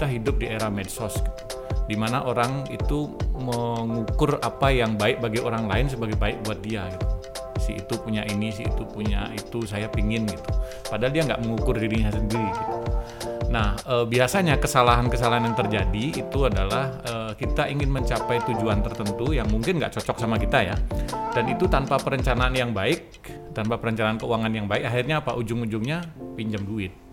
kita hidup di era medsos di mana orang itu mengukur apa yang baik bagi orang lain sebagai baik buat dia gitu. si itu punya ini si itu punya itu saya pingin gitu padahal dia nggak mengukur dirinya sendiri gitu Nah, e, biasanya kesalahan-kesalahan yang terjadi itu adalah e, kita ingin mencapai tujuan tertentu yang mungkin nggak cocok sama kita ya, dan itu tanpa perencanaan yang baik, tanpa perencanaan keuangan yang baik, akhirnya apa? Ujung-ujungnya pinjam duit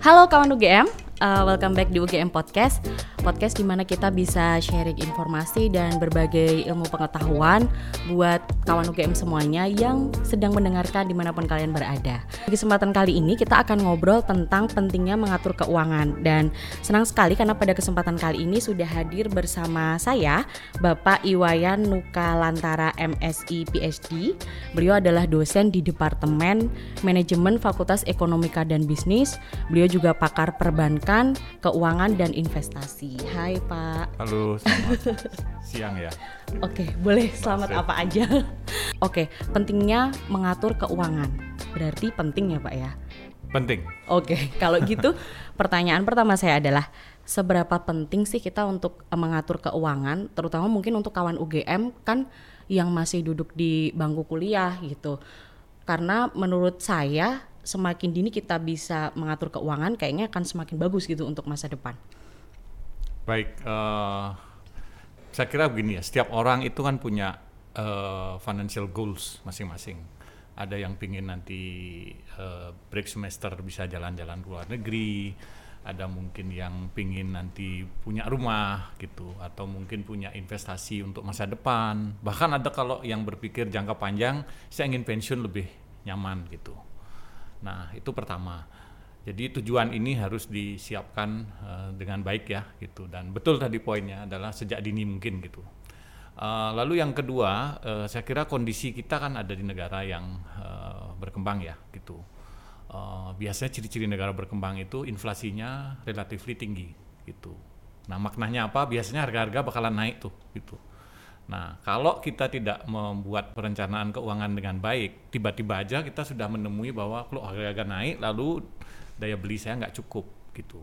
Halo kawan UGM, uh, welcome back di UGM Podcast podcast di mana kita bisa sharing informasi dan berbagai ilmu pengetahuan buat kawan UGM semuanya yang sedang mendengarkan di mana pun kalian berada. Di kesempatan kali ini kita akan ngobrol tentang pentingnya mengatur keuangan dan senang sekali karena pada kesempatan kali ini sudah hadir bersama saya Bapak Iwayan Nuka Lantara MSI PhD. Beliau adalah dosen di Departemen Manajemen Fakultas Ekonomika dan Bisnis. Beliau juga pakar perbankan, keuangan dan investasi. Hai Pak. Halo, selamat siang ya. Oke, boleh selamat apa aja. Oke, pentingnya mengatur keuangan. Berarti penting ya Pak ya? Penting. Oke, kalau gitu pertanyaan pertama saya adalah seberapa penting sih kita untuk eh, mengatur keuangan, terutama mungkin untuk kawan UGM kan yang masih duduk di bangku kuliah gitu. Karena menurut saya semakin dini kita bisa mengatur keuangan kayaknya akan semakin bagus gitu untuk masa depan. Baik, uh, saya kira begini ya, setiap orang itu kan punya uh, financial goals masing-masing. Ada yang pingin nanti uh, break semester bisa jalan-jalan ke luar negeri, ada mungkin yang pingin nanti punya rumah gitu, atau mungkin punya investasi untuk masa depan. Bahkan ada kalau yang berpikir jangka panjang, saya ingin pensiun lebih nyaman gitu. Nah itu pertama jadi tujuan ini harus disiapkan uh, dengan baik ya gitu dan betul tadi poinnya adalah sejak dini mungkin gitu. Uh, lalu yang kedua, uh, saya kira kondisi kita kan ada di negara yang uh, berkembang ya gitu. Uh, biasanya ciri-ciri negara berkembang itu inflasinya relatif tinggi gitu. Nah maknanya apa? Biasanya harga-harga bakalan naik tuh gitu. Nah, kalau kita tidak membuat perencanaan keuangan dengan baik, tiba-tiba aja kita sudah menemui bahwa kalau harga-harga naik, lalu daya beli saya nggak cukup gitu.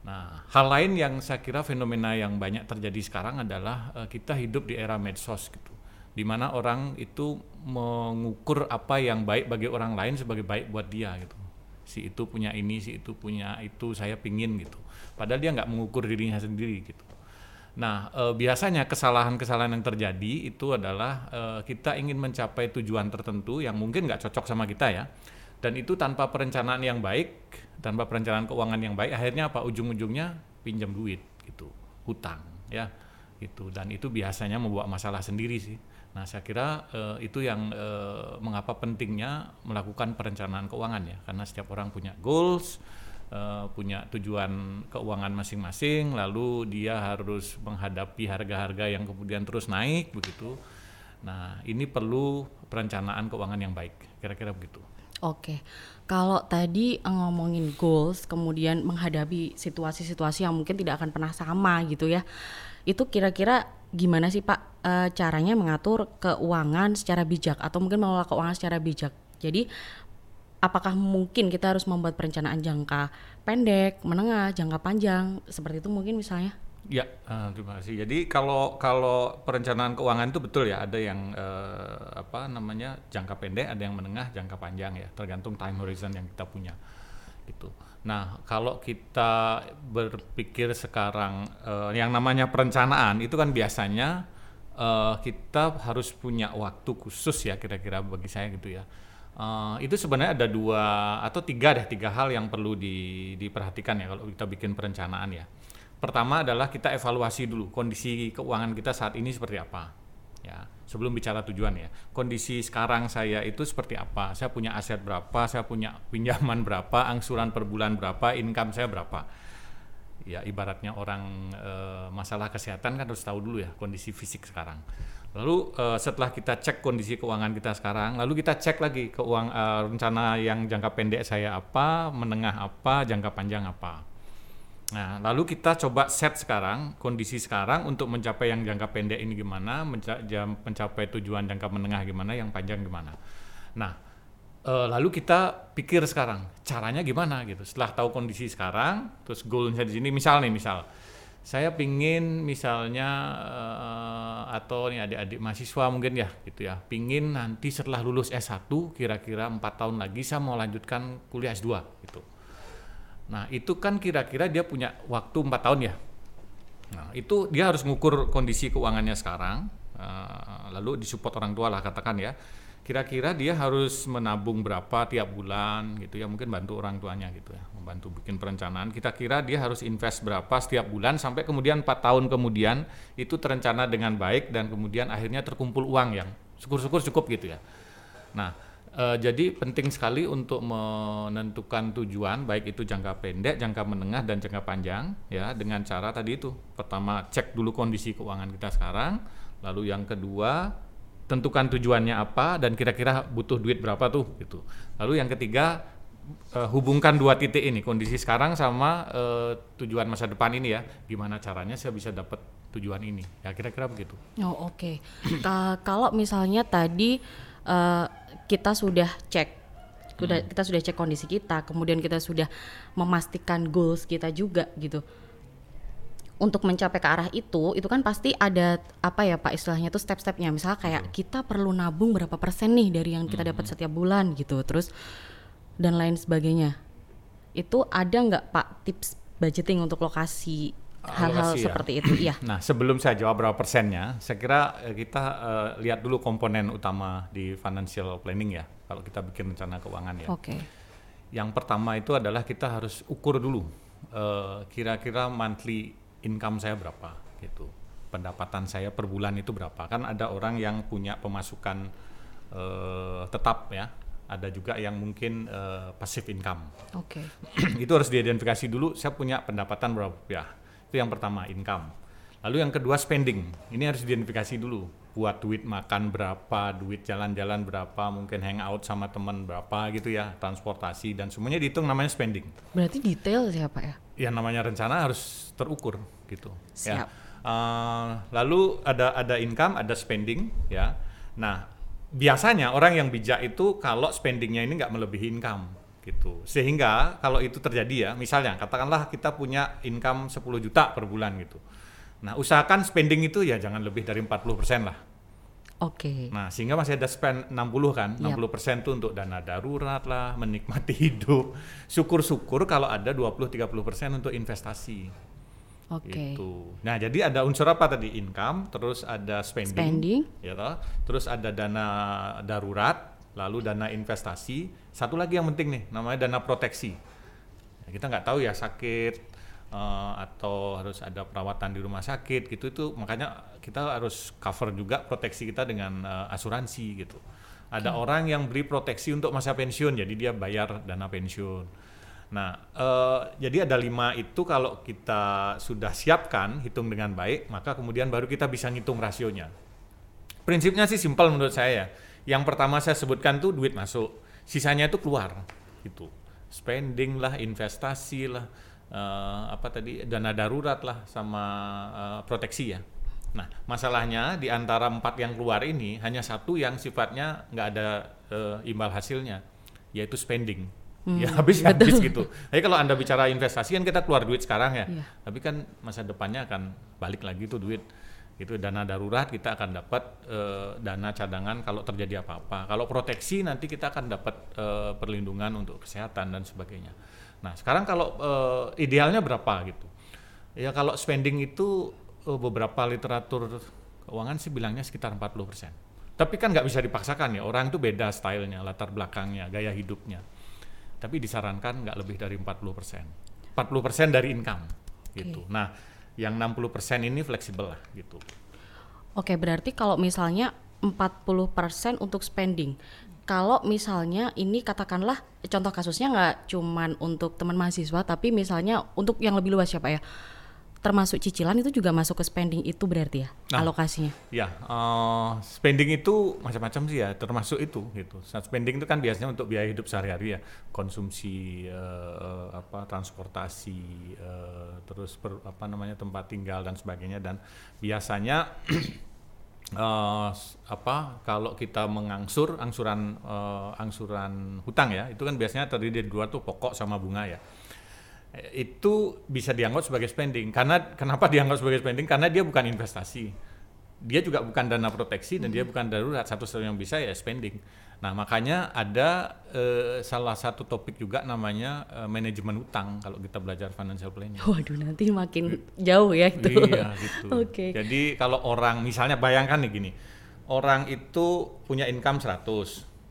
Nah, hal lain yang saya kira fenomena yang banyak terjadi sekarang adalah uh, kita hidup di era medsos gitu, di mana orang itu mengukur apa yang baik bagi orang lain sebagai baik buat dia gitu. Si itu punya ini, si itu punya itu, saya pingin gitu. Padahal dia nggak mengukur dirinya sendiri gitu. Nah, e, biasanya kesalahan-kesalahan yang terjadi itu adalah e, kita ingin mencapai tujuan tertentu yang mungkin nggak cocok sama kita ya. Dan itu tanpa perencanaan yang baik tanpa perencanaan keuangan yang baik akhirnya apa? Ujung-ujungnya pinjam duit gitu. Hutang ya itu dan itu biasanya membawa masalah sendiri sih. Nah saya kira uh, itu yang uh, mengapa pentingnya melakukan perencanaan keuangan ya. Karena setiap orang punya goals uh, punya tujuan keuangan masing-masing lalu dia harus menghadapi harga-harga yang kemudian terus naik begitu. Nah ini perlu perencanaan keuangan yang baik kira-kira begitu. Oke, kalau tadi ngomongin goals, kemudian menghadapi situasi-situasi yang mungkin tidak akan pernah sama gitu ya, itu kira-kira gimana sih Pak? E, caranya mengatur keuangan secara bijak atau mungkin mengelola keuangan secara bijak? Jadi apakah mungkin kita harus membuat perencanaan jangka pendek, menengah, jangka panjang, seperti itu mungkin misalnya? Ya, uh, terima kasih. Jadi kalau kalau perencanaan keuangan itu betul ya, ada yang uh, apa namanya jangka pendek, ada yang menengah, jangka panjang ya, tergantung time horizon yang kita punya. Gitu. Nah, kalau kita berpikir sekarang uh, yang namanya perencanaan itu kan biasanya uh, kita harus punya waktu khusus ya kira-kira bagi saya gitu ya. Uh, itu sebenarnya ada dua atau tiga deh tiga hal yang perlu di, diperhatikan ya kalau kita bikin perencanaan ya. Pertama adalah kita evaluasi dulu kondisi keuangan kita saat ini seperti apa ya. Sebelum bicara tujuan ya kondisi sekarang saya itu seperti apa? Saya punya aset berapa? Saya punya pinjaman berapa? Angsuran per bulan berapa? Income saya berapa ya ibaratnya orang e, masalah kesehatan kan harus tahu dulu ya kondisi fisik sekarang lalu e, setelah kita cek kondisi keuangan kita sekarang lalu kita cek lagi keuang e, rencana yang jangka pendek saya apa menengah apa jangka panjang apa Nah, lalu kita coba set sekarang kondisi sekarang untuk mencapai yang jangka pendek ini gimana, mencapai tujuan jangka menengah gimana, yang panjang gimana. Nah, eh, lalu kita pikir sekarang caranya gimana gitu. Setelah tahu kondisi sekarang, terus goalnya di sini, misal nih, misal saya pingin misalnya eh, atau nih adik-adik mahasiswa mungkin ya gitu ya, pingin nanti setelah lulus S1 kira-kira empat tahun lagi saya mau lanjutkan kuliah S2 gitu. Nah itu kan kira-kira dia punya waktu empat tahun ya. Nah itu dia harus mengukur kondisi keuangannya sekarang, eh, lalu disupport orang tua lah katakan ya. Kira-kira dia harus menabung berapa tiap bulan gitu ya, mungkin bantu orang tuanya gitu ya, membantu bikin perencanaan. Kita kira dia harus invest berapa setiap bulan sampai kemudian empat tahun kemudian itu terencana dengan baik dan kemudian akhirnya terkumpul uang yang syukur-syukur cukup gitu ya. Nah Eh, jadi penting sekali untuk menentukan tujuan baik itu jangka pendek, jangka menengah dan jangka panjang ya dengan cara tadi itu. Pertama cek dulu kondisi keuangan kita sekarang, lalu yang kedua tentukan tujuannya apa dan kira-kira butuh duit berapa tuh gitu. Lalu yang ketiga eh, hubungkan dua titik ini kondisi sekarang sama eh, tujuan masa depan ini ya. Gimana caranya saya bisa dapat tujuan ini? Ya kira-kira begitu. Oh oke. Ka- Kalau misalnya tadi eh, kita sudah cek, sudah kita sudah cek kondisi kita, kemudian kita sudah memastikan goals kita juga gitu. Untuk mencapai ke arah itu, itu kan pasti ada apa ya Pak istilahnya tuh step-stepnya. Misalnya kayak kita perlu nabung berapa persen nih dari yang kita dapat setiap bulan gitu. Terus dan lain sebagainya. Itu ada nggak Pak tips budgeting untuk lokasi hal-hal Alokasi ya. seperti itu? Iya. Nah, sebelum saya jawab berapa persennya, saya kira eh, kita eh, lihat dulu komponen utama di financial planning ya. Kalau kita bikin rencana keuangan ya. Oke. Yang pertama itu adalah kita harus ukur dulu eh, kira-kira monthly income saya berapa gitu. Pendapatan saya per bulan itu berapa? Kan ada orang yang punya pemasukan eh, tetap ya. Ada juga yang mungkin eh, passive income Oke. itu harus diidentifikasi dulu saya punya pendapatan berapa rupiah itu yang pertama income lalu yang kedua spending ini harus diidentifikasi dulu buat duit makan berapa duit jalan-jalan berapa mungkin hangout sama teman berapa gitu ya transportasi dan semuanya dihitung namanya spending. Berarti detail siapa ya? yang namanya rencana harus terukur gitu Siap. ya Eh, lalu ada ada income ada spending ya. Nah biasanya orang yang bijak itu kalau spendingnya ini nggak melebihi income gitu. Sehingga kalau itu terjadi ya misalnya katakanlah kita punya income 10 juta per bulan gitu nah usahakan spending itu ya jangan lebih dari 40% lah Oke. Nah, sehingga masih ada spend 60 kan, Yap. 60% tuh untuk dana darurat lah, menikmati hidup. Syukur-syukur kalau ada 20-30% untuk investasi. Oke. Gitu. Nah, jadi ada unsur apa tadi? Income, terus ada spending, Spending. ya toh. Terus ada dana darurat, lalu dana investasi. Satu lagi yang penting nih, namanya dana proteksi. Ya, kita nggak tahu ya sakit eh, atau harus ada perawatan di rumah sakit gitu itu makanya kita harus cover juga proteksi kita dengan eh, asuransi gitu. Ada orang yang beri proteksi untuk masa pensiun, jadi dia bayar dana pensiun. Nah, eh, jadi ada lima itu kalau kita sudah siapkan, hitung dengan baik, maka kemudian baru kita bisa ngitung rasionya. Prinsipnya sih simpel menurut saya. ya. Yang pertama saya sebutkan tuh duit masuk, sisanya itu keluar, gitu. Spending lah, investasi lah, eh, apa tadi dana darurat lah, sama eh, proteksi ya. Nah, masalahnya di antara empat yang keluar ini hanya satu yang sifatnya nggak ada eh, imbal hasilnya, yaitu spending. ya habis ya habis gitu. Tapi kalau anda bicara investasi kan kita keluar duit sekarang ya, Iya. tapi kan masa depannya akan balik lagi tuh duit itu dana darurat kita akan dapat eh, dana cadangan kalau terjadi apa-apa. Kalau proteksi nanti kita akan dapat eh, perlindungan untuk kesehatan dan sebagainya. Nah sekarang kalau eh, idealnya berapa gitu? Ya kalau spending itu eh, beberapa literatur keuangan sih bilangnya sekitar 40%. Tapi kan nggak bisa dipaksakan ya orang itu beda stylenya, latar belakangnya, gaya hidupnya. Tapi disarankan nggak lebih dari 40%. 40% dari income gitu. Nah yang 60% ini fleksibel lah gitu. Oke, berarti kalau misalnya 40% untuk spending. Kalau misalnya ini katakanlah contoh kasusnya nggak cuman untuk teman mahasiswa tapi misalnya untuk yang lebih luas siapa ya? termasuk cicilan itu juga masuk ke spending itu berarti ya Nah. alokasinya. Ya, eh, spending itu macam-macam sih ya, termasuk itu gitu. Saat spending itu kan biasanya untuk biaya hidup sehari-hari ya, konsumsi eh, apa transportasi, eh, terus per- apa namanya tempat tinggal dan sebagainya dan biasanya s- apa kalau kita mengangsur angsuran eh, angsuran hutang ya, itu kan biasanya terdiri dari dua tuh pokok sama bunga ya. Eh, itu bisa dianggap sebagai spending. Karena kenapa dianggap sebagai spending? Karena dia bukan investasi. Dia juga bukan dana proteksi dan dia bukan darurat. Satu-satunya yang bisa ya spending nah makanya ada eh, salah satu topik juga namanya eh, manajemen utang kalau kita belajar financial planning Waduh nanti makin jauh ya itu. iya gitu Oke. jadi kalau orang misalnya bayangkan nih gini orang itu punya income 100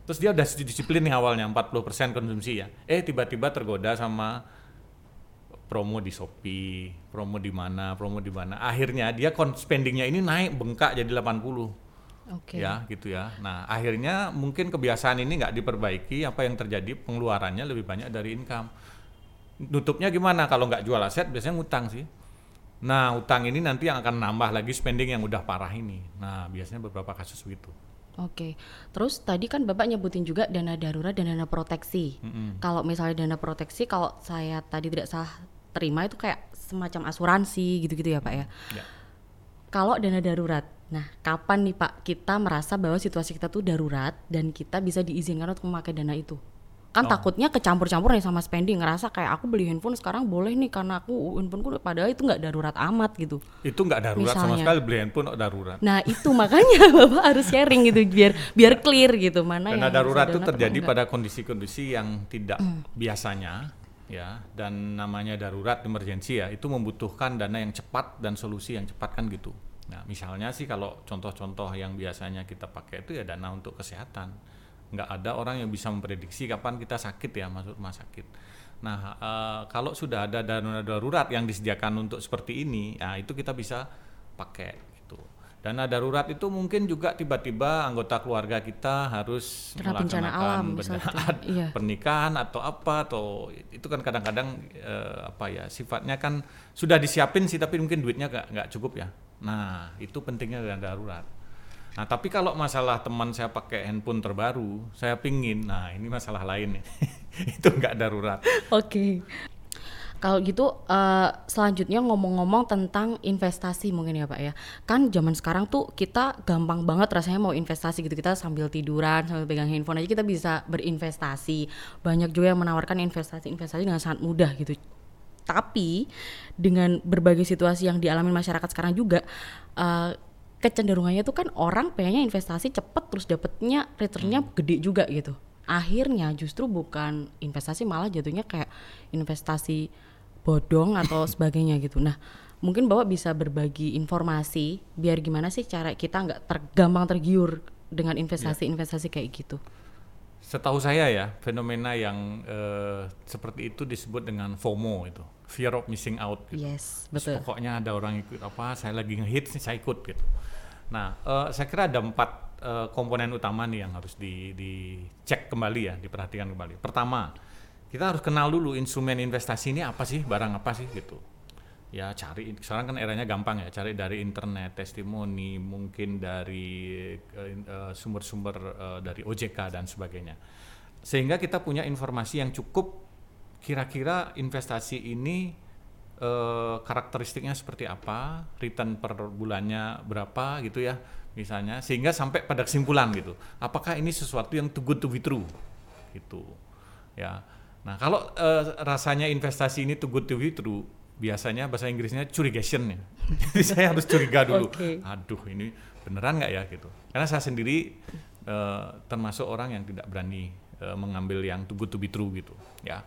terus dia udah disiplin nih awalnya 40% konsumsi ya eh tiba-tiba tergoda sama promo di Shopee, promo di mana, promo di mana. Akhirnya dia kon- spendingnya ini naik bengkak jadi 80 Oke. ya gitu ya. Nah akhirnya mungkin kebiasaan ini nggak diperbaiki, apa yang terjadi pengeluarannya lebih banyak dari income. Nutupnya gimana? Kalau nggak jual aset biasanya ngutang sih. Nah utang ini nanti yang akan nambah lagi spending yang udah parah ini. Nah biasanya beberapa kasus begitu. Oke. Terus tadi kan Bapak nyebutin juga dana darurat dan dana proteksi. Kalau misalnya dana proteksi kalau saya tadi tidak salah terima itu kayak semacam asuransi gitu-gitu ya Pak ya. Ya. Kalau dana darurat, nah kapan nih Pak kita merasa bahwa situasi kita tuh darurat dan kita bisa diizinkan untuk memakai dana itu? Kan Oh. takutnya kecampur-campur nih sama spending, ngerasa kayak aku beli handphone sekarang boleh nih karena aku handphoneku padahal itu nggak darurat amat gitu. Itu nggak darurat sama Misalnya. sekali beli handphone darurat. Nah itu makanya Bapak harus sharing gitu biar biar clear gitu mana Dana yang darurat itu terjadi pada kondisi-kondisi yang tidak biasanya ya dan namanya darurat emergency ya itu membutuhkan dana yang cepat dan solusi yang cepat kan gitu. Nah misalnya sih kalau contoh-contoh yang biasanya kita pakai itu ya dana untuk kesehatan. Nggak ada orang yang bisa memprediksi kapan kita sakit ya masuk rumah sakit. Nah eh, kalau sudah ada dana darurat yang disediakan untuk seperti ini, nah itu kita bisa pakai. Dana darurat itu mungkin juga tiba-tiba anggota keluarga kita harus Kena bencana melaksanakan alam, misalnya gitu. bencana- Iya. pernikahan atau apa atau itu kan kadang-kadang eh, apa ya sifatnya kan sudah disiapin sih tapi mungkin duitnya nggak nggak cukup ya. Nah itu pentingnya dana darurat. Nah tapi kalau masalah teman saya pakai handphone terbaru, saya pingin, nah ini masalah lain nih. itu nggak darurat. Oke. Kalau gitu eh, selanjutnya ngomong-ngomong tentang investasi mungkin ya Pak ya. Kan zaman sekarang tuh kita gampang banget rasanya mau investasi gitu. Kita sambil tiduran, sambil pegang handphone aja kita bisa berinvestasi. Banyak juga yang menawarkan investasi-investasi dengan sangat mudah gitu. Tapi dengan berbagai situasi yang dialami masyarakat sekarang juga eh, kecenderungannya tuh kan orang pengennya investasi cepet terus dapetnya returnnya gede juga gitu. Akhirnya justru bukan investasi malah jatuhnya kayak investasi bodong atau sebagainya gitu. Nah mungkin bapak bisa berbagi informasi biar gimana sih cara kita nggak ter, gampang tergiur dengan investasi-investasi kayak gitu. Setahu saya ya, fenomena yang eh, seperti itu disebut dengan FOMO itu, fear of missing out. Gitu. Yes, Terus betul. Pokoknya ada orang ikut apa, saya lagi ngehits saya ikut gitu. Nah, eh, saya kira ada empat eh, komponen utama nih yang harus di- dicek kembali ya, diperhatikan kembali. Pertama, kita harus kenal dulu instrumen investasi ini apa sih, barang apa sih gitu. Ya cari, sekarang kan eranya gampang ya, cari dari internet, testimoni, mungkin dari eh, sumber-sumber eh, dari OJK dan sebagainya. Sehingga kita punya informasi yang cukup kira-kira investasi ini eh, karakteristiknya seperti apa, return per bulannya berapa gitu ya, misalnya, sehingga sampai pada kesimpulan gitu, apakah ini sesuatu yang too good to be true, gitu, ya. Nah kalau eh, rasanya investasi ini too good to be true, biasanya bahasa Inggrisnya curigation ya, jadi saya harus curiga dulu, Oke. aduh ini beneran nggak ya gitu, karena saya sendiri eh, termasuk orang yang tidak berani eh, mengambil yang too good to be true gitu, ya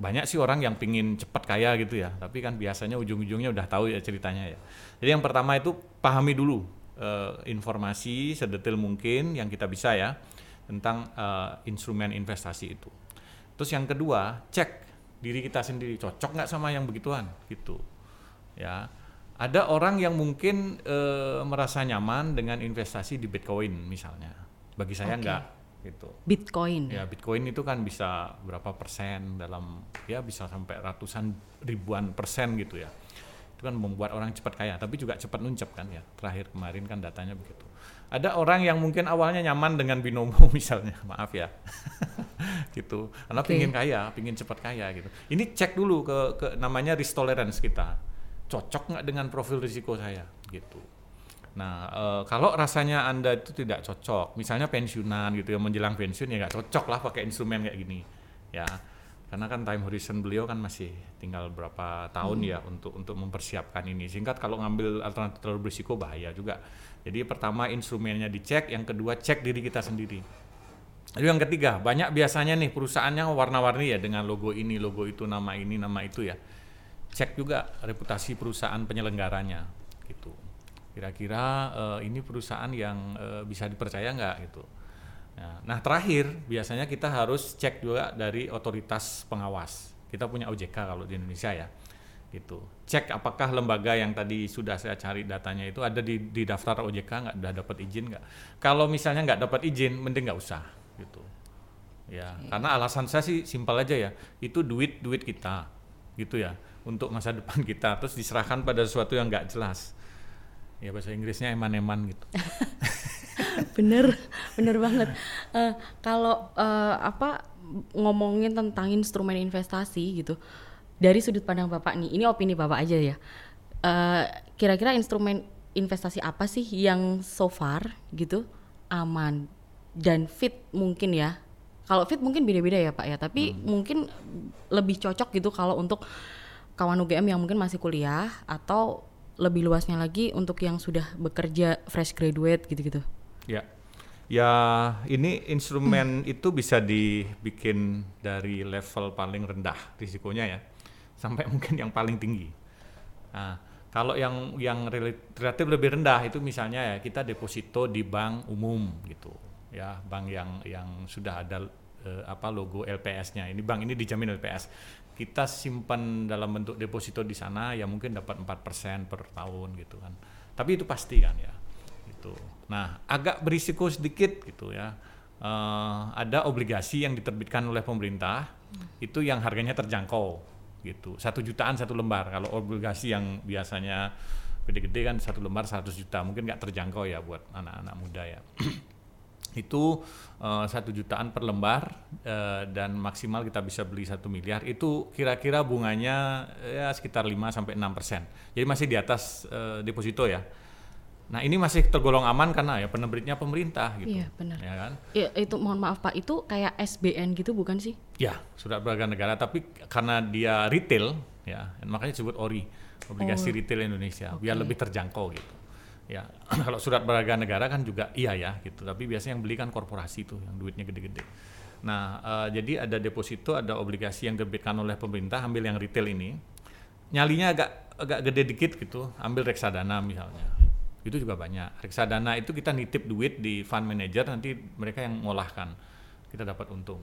banyak sih orang yang pingin cepat kaya gitu ya. Tapi kan biasanya ujung-ujungnya udah tahu ya ceritanya ya. Jadi yang pertama itu pahami dulu eh, informasi sedetail mungkin yang kita bisa ya tentang eh, instrumen investasi itu terus yang kedua cek diri kita sendiri cocok nggak sama yang begituan? Gitu. Ya. Ada orang yang mungkin eh, merasa nyaman dengan investasi di Bitcoin misalnya. Bagi saya Oke. nggak gitu. Bitcoin. Ya Bitcoin itu kan bisa berapa persen dalam ya bisa sampai ratusan ribuan persen gitu ya. itu kan membuat orang cepat kaya tapi juga cepat nuncep kan ya. Terakhir kemarin kan datanya begitu ada orang yang mungkin awalnya nyaman dengan binomo misalnya maaf ya gitu karena Oke. pingin kaya pingin cepat kaya gitu ini cek dulu ke, ke namanya risk tolerance kita cocok nggak dengan profil risiko saya gitu Nah, eh, kalau rasanya Anda itu tidak cocok, misalnya pensiunan gitu ya, menjelang pensiun ya nggak cocok lah pakai instrumen kayak gini. Ya. Karena kan time horizon beliau kan masih tinggal berapa tahun ya untuk untuk mempersiapkan ini. Singkat kalau ngambil alternatif terlalu berisiko bahaya juga. Jadi pertama instrumennya dicek, yang kedua cek diri kita sendiri. Lalu yang ketiga, banyak biasanya nih perusahaannya warna-warni ya dengan logo ini, logo itu, nama ini, nama itu ya. Cek juga reputasi perusahaan penyelenggaranya gitu. Kira-kira eh, ini perusahaan yang eh, bisa dipercaya nggak gitu. Nah, nah terakhir biasanya kita harus cek juga dari otoritas pengawas. Kita punya OJK kalau di Indonesia ya gitu. Cek apakah lembaga yang tadi sudah saya cari datanya itu ada di, di daftar OJK nggak, udah dapat izin nggak. Kalau misalnya nggak dapat izin, mending nggak usah gitu. Ya, karena alasan saya sih simpel aja ya. Itu duit duit kita, gitu ya, untuk masa depan kita. Terus diserahkan pada sesuatu yang nggak jelas. Ya bahasa Inggrisnya eman-eman gitu. bener bener banget. Eh, kalau eh, apa ngomongin tentang instrumen investasi gitu dari sudut pandang bapak nih ini opini bapak aja ya. Eh, kira-kira instrumen investasi apa sih yang so far gitu aman dan fit mungkin ya? Kalau fit mungkin beda-beda ya pak ya. Tapi mungkin lebih cocok gitu kalau untuk kawan UGM yang mungkin masih kuliah atau lebih luasnya lagi untuk yang sudah bekerja fresh graduate gitu-gitu. Ya, ya ini instrumen itu bisa dibikin dari level paling rendah risikonya ya, sampai mungkin yang paling tinggi. Nah, kalau yang yang rel- relatif lebih rendah itu misalnya ya kita deposito di bank umum gitu, ya bank yang yang sudah ada eh, apa logo LPS-nya. Ini bank ini dijamin LPS. Kita simpan dalam bentuk deposito di sana ya mungkin dapat 4% per tahun gitu kan. Tapi itu pasti kan ya gitu. Nah, agak berisiko sedikit gitu ya. Eh, ada obligasi yang diterbitkan oleh pemerintah itu yang harganya terjangkau gitu. Satu jutaan satu lembar. Kalau obligasi yang biasanya gede-gede kan satu lembar 100 juta mungkin nggak terjangkau ya buat anak-anak muda ya. itu eh, satu jutaan per lembar eh, dan maksimal kita bisa beli satu miliar itu kira-kira bunganya ya sekitar 5 sampai 6 persen. Jadi masih di atas eh, deposito ya. Nah ini masih tergolong aman karena ya penerbitnya pemerintah gitu. Iya, benar. Ya kan? Ya, itu mohon maaf Pak, itu kayak SBN gitu bukan sih? Ya surat berharga negara tapi karena dia retail ya makanya disebut ORI obligasi Oh, retail Indonesia biar oke. lebih terjangkau gitu. Ya kalau surat berharga negara kan juga iya ya gitu tapi biasanya yang beli kan korporasi tuh yang duitnya gede-gede. Nah eh, jadi ada deposito ada obligasi yang diterbitkan oleh pemerintah ambil yang retail ini nyalinya agak agak gede dikit gitu ambil reksadana misalnya itu juga banyak. Reksadana itu kita nitip duit di fund manager nanti mereka yang ngolahkan. Kita dapat untung.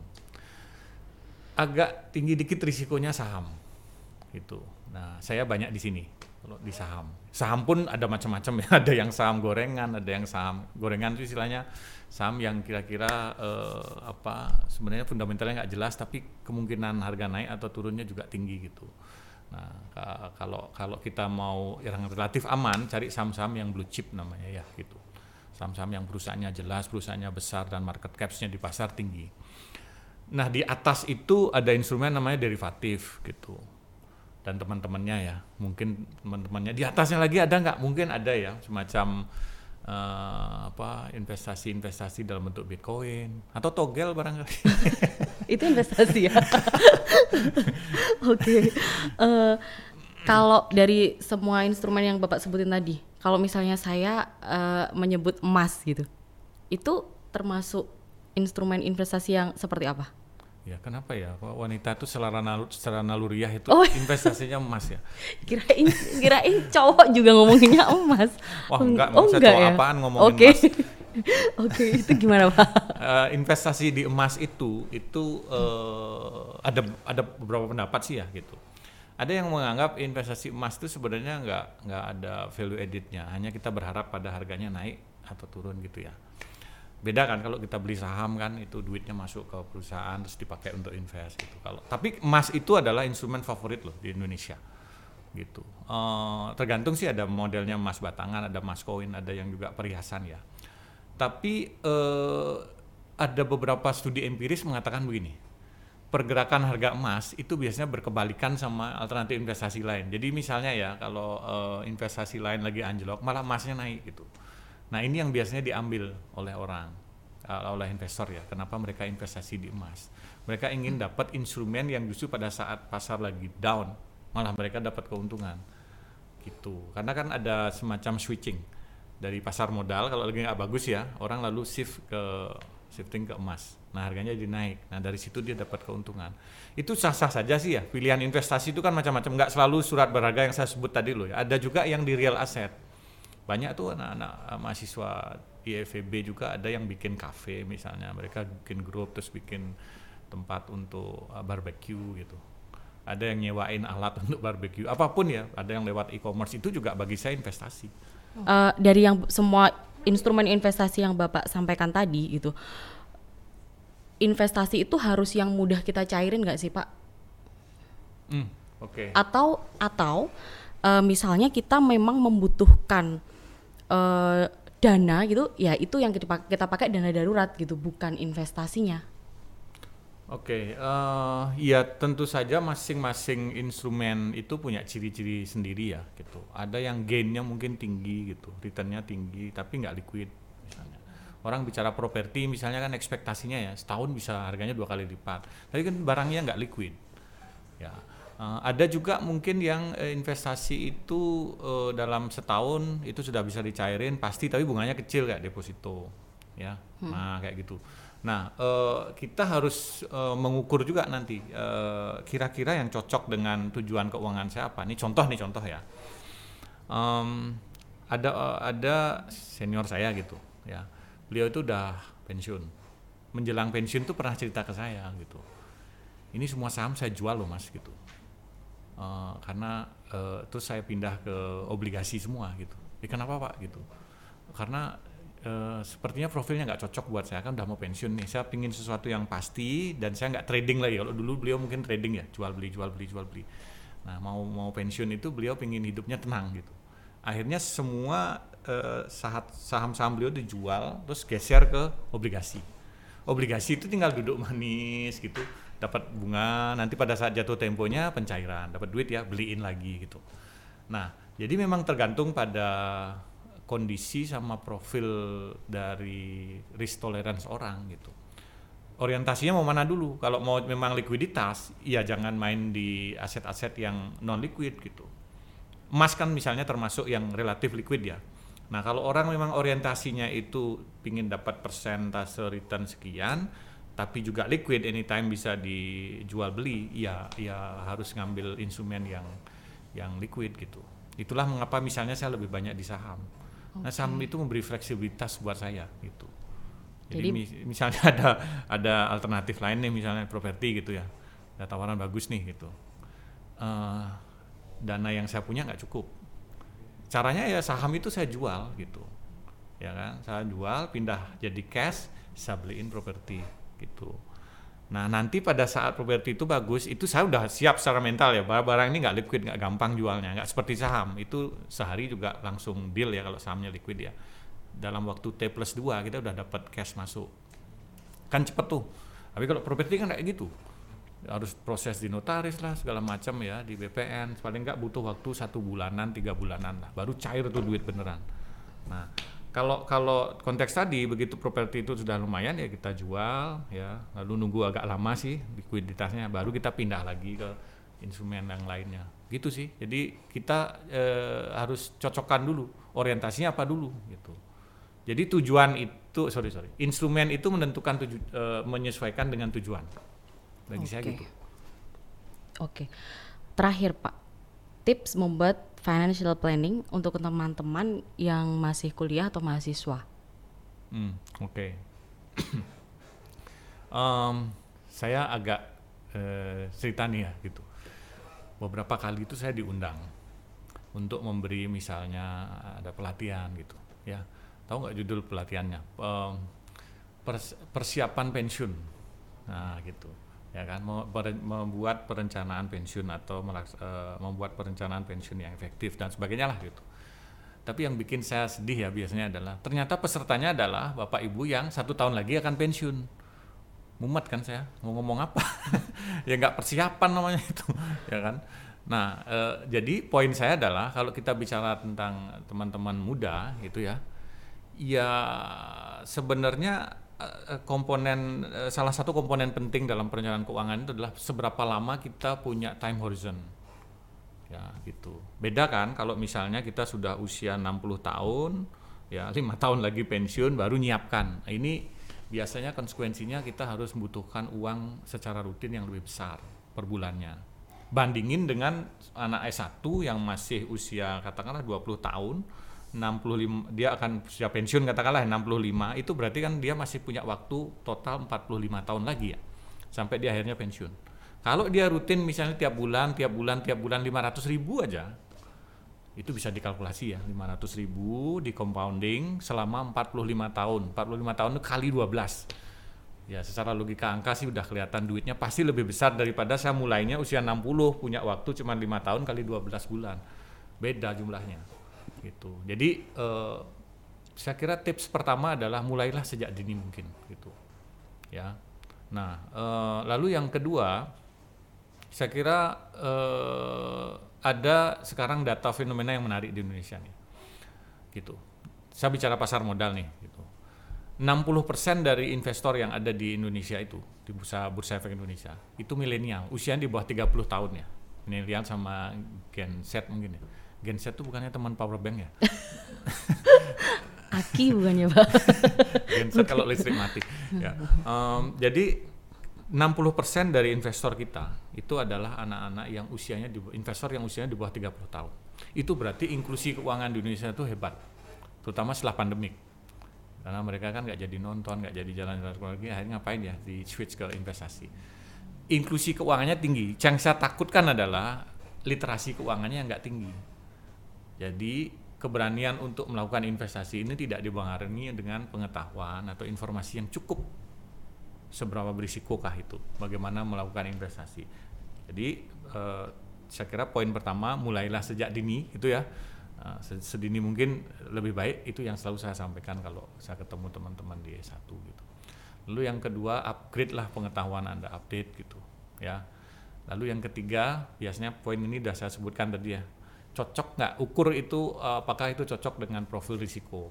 Agak tinggi dikit risikonya saham. Gitu. Nah saya banyak di sini kalau di saham. Saham pun ada macam-macam ya. Ada yang saham gorengan ada yang saham gorengan itu istilahnya saham yang kira-kira eh, apa sebenarnya fundamentalnya nggak jelas tapi kemungkinan harga naik atau turunnya juga tinggi gitu Nah, ka- kalau kalau kita mau yang relatif aman, cari saham-saham yang blue chip namanya ya gitu. Saham-saham yang perusahaannya jelas, perusahaannya besar dan market caps-nya di pasar tinggi. Nah, di atas itu ada instrumen namanya derivatif gitu. Dan teman-temannya ya, mungkin teman-temannya di atasnya lagi ada nggak? Mungkin ada ya, semacam eh, apa investasi-investasi dalam bentuk Bitcoin atau togel barangkali. itu investasi ya. Oke. Eh, kalau dari semua instrumen yang Bapak sebutin tadi, kalau misalnya saya eh, menyebut emas gitu, itu termasuk instrumen investasi yang seperti apa? Ya kenapa ya Kok wanita itu secara, nalu, secara naluriah itu Oh. investasinya emas ya? Kirain kirain cowok juga ngomonginnya emas. Wah enggak, oh, enggak cowok ya? apaan ngomongin Oke. emas? Oke, itu gimana Pak? Eh, investasi di emas itu itu eh, ada ada beberapa pendapat sih ya gitu. Ada yang menganggap investasi emas itu sebenarnya nggak nggak ada value added-nya, hanya kita berharap pada harganya naik atau turun gitu ya. Beda kan kalau kita beli saham kan itu duitnya masuk ke perusahaan terus dipakai untuk invest gitu. Kalau tapi emas itu adalah instrumen favorit loh di Indonesia. gitu. Uh, tergantung sih ada modelnya emas batangan, ada emas koin, ada yang juga perhiasan ya. Tapi uh, ada beberapa studi empiris mengatakan begini, pergerakan harga emas itu biasanya berkebalikan sama alternatif investasi lain. Jadi misalnya ya kalau uh, investasi lain lagi anjlok, malah emasnya naik gitu. Nah ini yang biasanya diambil oleh orang, uh, oleh investor ya. Kenapa mereka investasi di emas? Mereka ingin dapat instrumen yang justru pada saat pasar lagi down, malah mereka dapat keuntungan gitu karena kan ada semacam switching dari pasar modal kalau lagi nggak bagus ya orang lalu shift ke shifting ke emas. Nah harganya jadi naik. Nah dari situ dia dapat keuntungan. Itu sah-sah saja sih ya. Pilihan investasi itu kan macam-macam. Nggak selalu surat berharga yang saya sebut tadi loh ya. Ada juga yang di real asset. Banyak tuh anak-anak eh, mahasiswa IFB juga ada yang bikin cafe misalnya. Mereka bikin grup terus bikin tempat untuk uh, barbecue gitu. Ada yang nyewain alat untuk barbeque, apa pun ya, ada yang lewat e-commerce. Itu juga bagi saya investasi. Uh, dari yang semua instrumen investasi yang bapak sampaikan tadi gitu, investasi itu harus yang mudah kita cairin nggak sih pak? Hmm, Oke. Okay. Atau atau uh, misalnya kita memang membutuhkan uh, dana gitu, ya itu yang kita pakai, kita pakai dana darurat gitu, bukan investasinya. Oke, okay, uh, eh, ya tentu saja masing-masing instrumen itu punya ciri-ciri sendiri ya gitu. Ada yang gainnya mungkin tinggi gitu, returnnya tinggi, tapi nggak liquid misalnya. Orang bicara properti misalnya kan ekspektasinya ya setahun bisa harganya dua kali lipat, tapi kan barangnya nggak liquid. Ya, uh, ada juga mungkin yang uh, investasi itu uh, dalam setahun itu sudah bisa dicairin pasti, tapi bunganya kecil kayak deposito, ya. Hmm. Nah kayak gitu. Nah, uh, kita harus uh, mengukur juga nanti kira kira-kira yang cocok dengan tujuan keuangan saya apa. Ini contoh nih contoh ya. Um, ada uh, ada senior saya gitu, ya. Beliau itu udah pensiun. Menjelang pensiun tuh pernah cerita ke saya gitu. Ini semua saham saya jual loh mas gitu. Uh, karena uh, terus saya pindah ke obligasi semua gitu. Ya, kenapa pak gitu? Karena Uh, sepertinya profilnya nggak cocok buat saya kan udah mau pensiun nih. Saya pingin sesuatu yang pasti dan saya nggak trading lagi. Kalau dulu beliau mungkin trading ya jual beli jual beli jual beli. Nah mau mau pensiun itu beliau pingin hidupnya tenang gitu. Akhirnya semua uh, saham-saham beliau dijual terus geser ke obligasi. Obligasi itu tinggal duduk manis gitu dapat bunga nanti pada saat jatuh temponya pencairan dapat duit ya beliin lagi gitu. Nah jadi memang tergantung pada kondisi sama profil dari risk tolerance orang gitu. Orientasinya mau mana dulu? Kalau mau memang likuiditas, ya jangan main di aset-aset yang non liquid gitu. Emas kan misalnya termasuk yang relatif liquid ya. Nah kalau orang memang orientasinya itu ingin dapat persentase return sekian, tapi juga liquid anytime bisa dijual beli, ya ya harus ngambil instrumen yang yang liquid gitu. Itulah mengapa misalnya saya lebih banyak di saham Okay. Nah saham itu memberi fleksibilitas buat saya gitu. Jadi, Jadi mis misalnya ada ada alternatif lain nih misalnya properti gitu ya, ada tawaran bagus nih gitu. Uh, dana yang saya punya nggak cukup. Caranya ya saham itu saya jual gitu, ya kan? Saya jual, pindah jadi cash, saya beliin properti gitu. Nah nanti pada saat properti itu bagus, itu saya udah siap secara mental ya. Barang-barang ini nggak liquid, nggak gampang jualnya, nggak seperti saham. Itu sehari juga langsung deal ya kalau sahamnya liquid ya. Dalam waktu T plus 2 kita udah dapat cash masuk. Kan cepet tuh. Tapi kalau properti kan kayak gitu. Harus proses di notaris lah segala macam ya di BPN. Paling nggak butuh waktu satu bulanan, tiga bulanan lah. Baru cair tuh duit beneran. Nah kalau kalau konteks tadi begitu properti itu sudah lumayan ya kita jual ya. Lalu nunggu agak lama sih likuiditasnya baru kita pindah lagi ke instrumen yang lainnya. Gitu sih. Jadi kita e, harus cocokkan dulu. Orientasinya apa dulu gitu. Jadi tujuan itu sorry sorry. Instrumen itu menentukan tuju, e, menyesuaikan dengan tujuan. Bagi okay. saya gitu. Oke. Okay. terakhir pak tips membuat financial planning untuk teman-teman yang masih kuliah atau mahasiswa? Hmm, Oke. Okay. um, saya agak uh, cerita nih ya gitu. Beberapa kali itu saya diundang untuk memberi misalnya ada pelatihan gitu, ya. Tahu nggak judul pelatihannya? Um, pers persiapan pensiun. Nah gitu. Ya kan membuat perencanaan pensiun atau uh, membuat perencanaan pensiun yang efektif dan sebagainya lah gitu. Tapi yang bikin saya sedih ya biasanya adalah ternyata pesertanya adalah bapak ibu yang satu tahun lagi akan pensiun. Mumet kan saya mau ngomong apa? ya nggak persiapan namanya itu, ya kan. Nah, uh, jadi poin saya adalah kalau kita bicara tentang teman-teman muda gitu ya, ya sebenarnya Eh, komponen eh, salah satu komponen penting dalam perencanaan keuangan itu adalah seberapa lama kita punya time horizon. Ya, gitu. Beda kan kalau misalnya kita sudah usia 60 tahun, ya lima tahun lagi pensiun baru nyiapkan. Nah, ini biasanya konsekuensinya kita harus membutuhkan uang secara rutin yang lebih besar per bulannya. Bandingin dengan anak S1 yang masih usia katakanlah 20 tahun, 65 dia akan siap pensiun katakanlah 65 itu berarti kan dia masih punya waktu total 45 tahun lagi ya sampai dia akhirnya pensiun. Kalau dia rutin misalnya tiap bulan, tiap bulan, tiap bulan 500 ribu aja itu bisa dikalkulasi ya 500 ribu di compounding selama 45 tahun. 45 tahun itu kali 12 ya secara logika angka sih udah kelihatan duitnya pasti lebih besar daripada saya mulainya usia 60 punya waktu cuma lima tahun kali 12 bulan. Beda jumlahnya gitu. Jadi uh, saya kira tips pertama adalah mulailah sejak dini mungkin gitu. Ya. Nah, uh, lalu yang kedua saya kira uh, ada sekarang data fenomena yang menarik di Indonesia nih. Gitu. Saya bicara pasar modal nih gitu. 60% dari investor yang ada di Indonesia itu di bursa bursa efek Indonesia itu milenial, usianya di bawah 30 tahun ya. Milenial sama Gen Z mungkin ya Genset tuh bukannya teman power bank ya? Aki bukannya pak? Genset kalau listrik mati. ya. Um, jadi 60% dari investor kita itu adalah anak-anak yang usianya di, investor yang usianya di bawah 30 tahun. Itu berarti inklusi keuangan di Indonesia itu hebat, terutama setelah pandemik. Karena mereka kan nggak jadi nonton, nggak jadi jalan-jalan lagi, akhirnya ngapain ya di switch ke investasi. Inklusi keuangannya tinggi. Yang saya takutkan adalah literasi keuangannya nggak tinggi jadi keberanian untuk melakukan investasi ini tidak dibarengi dengan pengetahuan atau informasi yang cukup seberapa berisikokah itu bagaimana melakukan investasi. Jadi eh, saya kira poin pertama mulailah sejak dini itu ya eh, sedini mungkin lebih baik itu yang selalu saya sampaikan kalau saya ketemu teman-teman di S1 gitu. Lalu yang kedua upgrade lah pengetahuan Anda update gitu ya. Lalu yang ketiga biasanya poin ini sudah saya sebutkan tadi ya cocok nggak? Ukur itu uh, apakah itu cocok dengan profil risiko?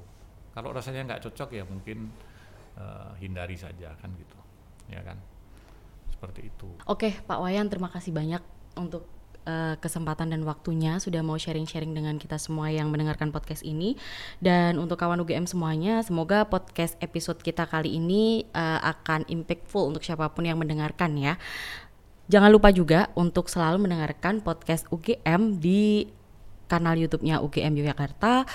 Kalau rasanya nggak cocok ya mungkin uh, hindari saja kan gitu. Ya kan? Seperti itu. Oke Pak Wayan terima kasih banyak untuk uh, kesempatan dan waktunya sudah mau sharing-sharing dengan kita semua yang mendengarkan podcast ini. Dan untuk kawan UGM semuanya semoga podcast episode kita kali ini uh, akan impactful untuk siapa pun yang mendengarkan ya. Jangan lupa juga untuk selalu mendengarkan podcast UGM di kanal YouTube-nya UGM Yogyakarta,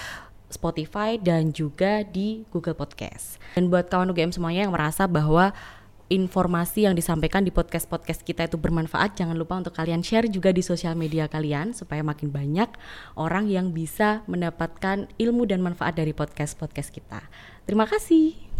Spotify dan juga di Google Podcast. Dan buat kawan UGM semuanya yang merasa bahwa informasi yang disampaikan di podcast-podcast kita itu bermanfaat, jangan lupa untuk kalian share juga di sosial media kalian supaya makin banyak orang yang bisa mendapatkan ilmu dan manfaat dari podcast-podcast kita. Terima kasih.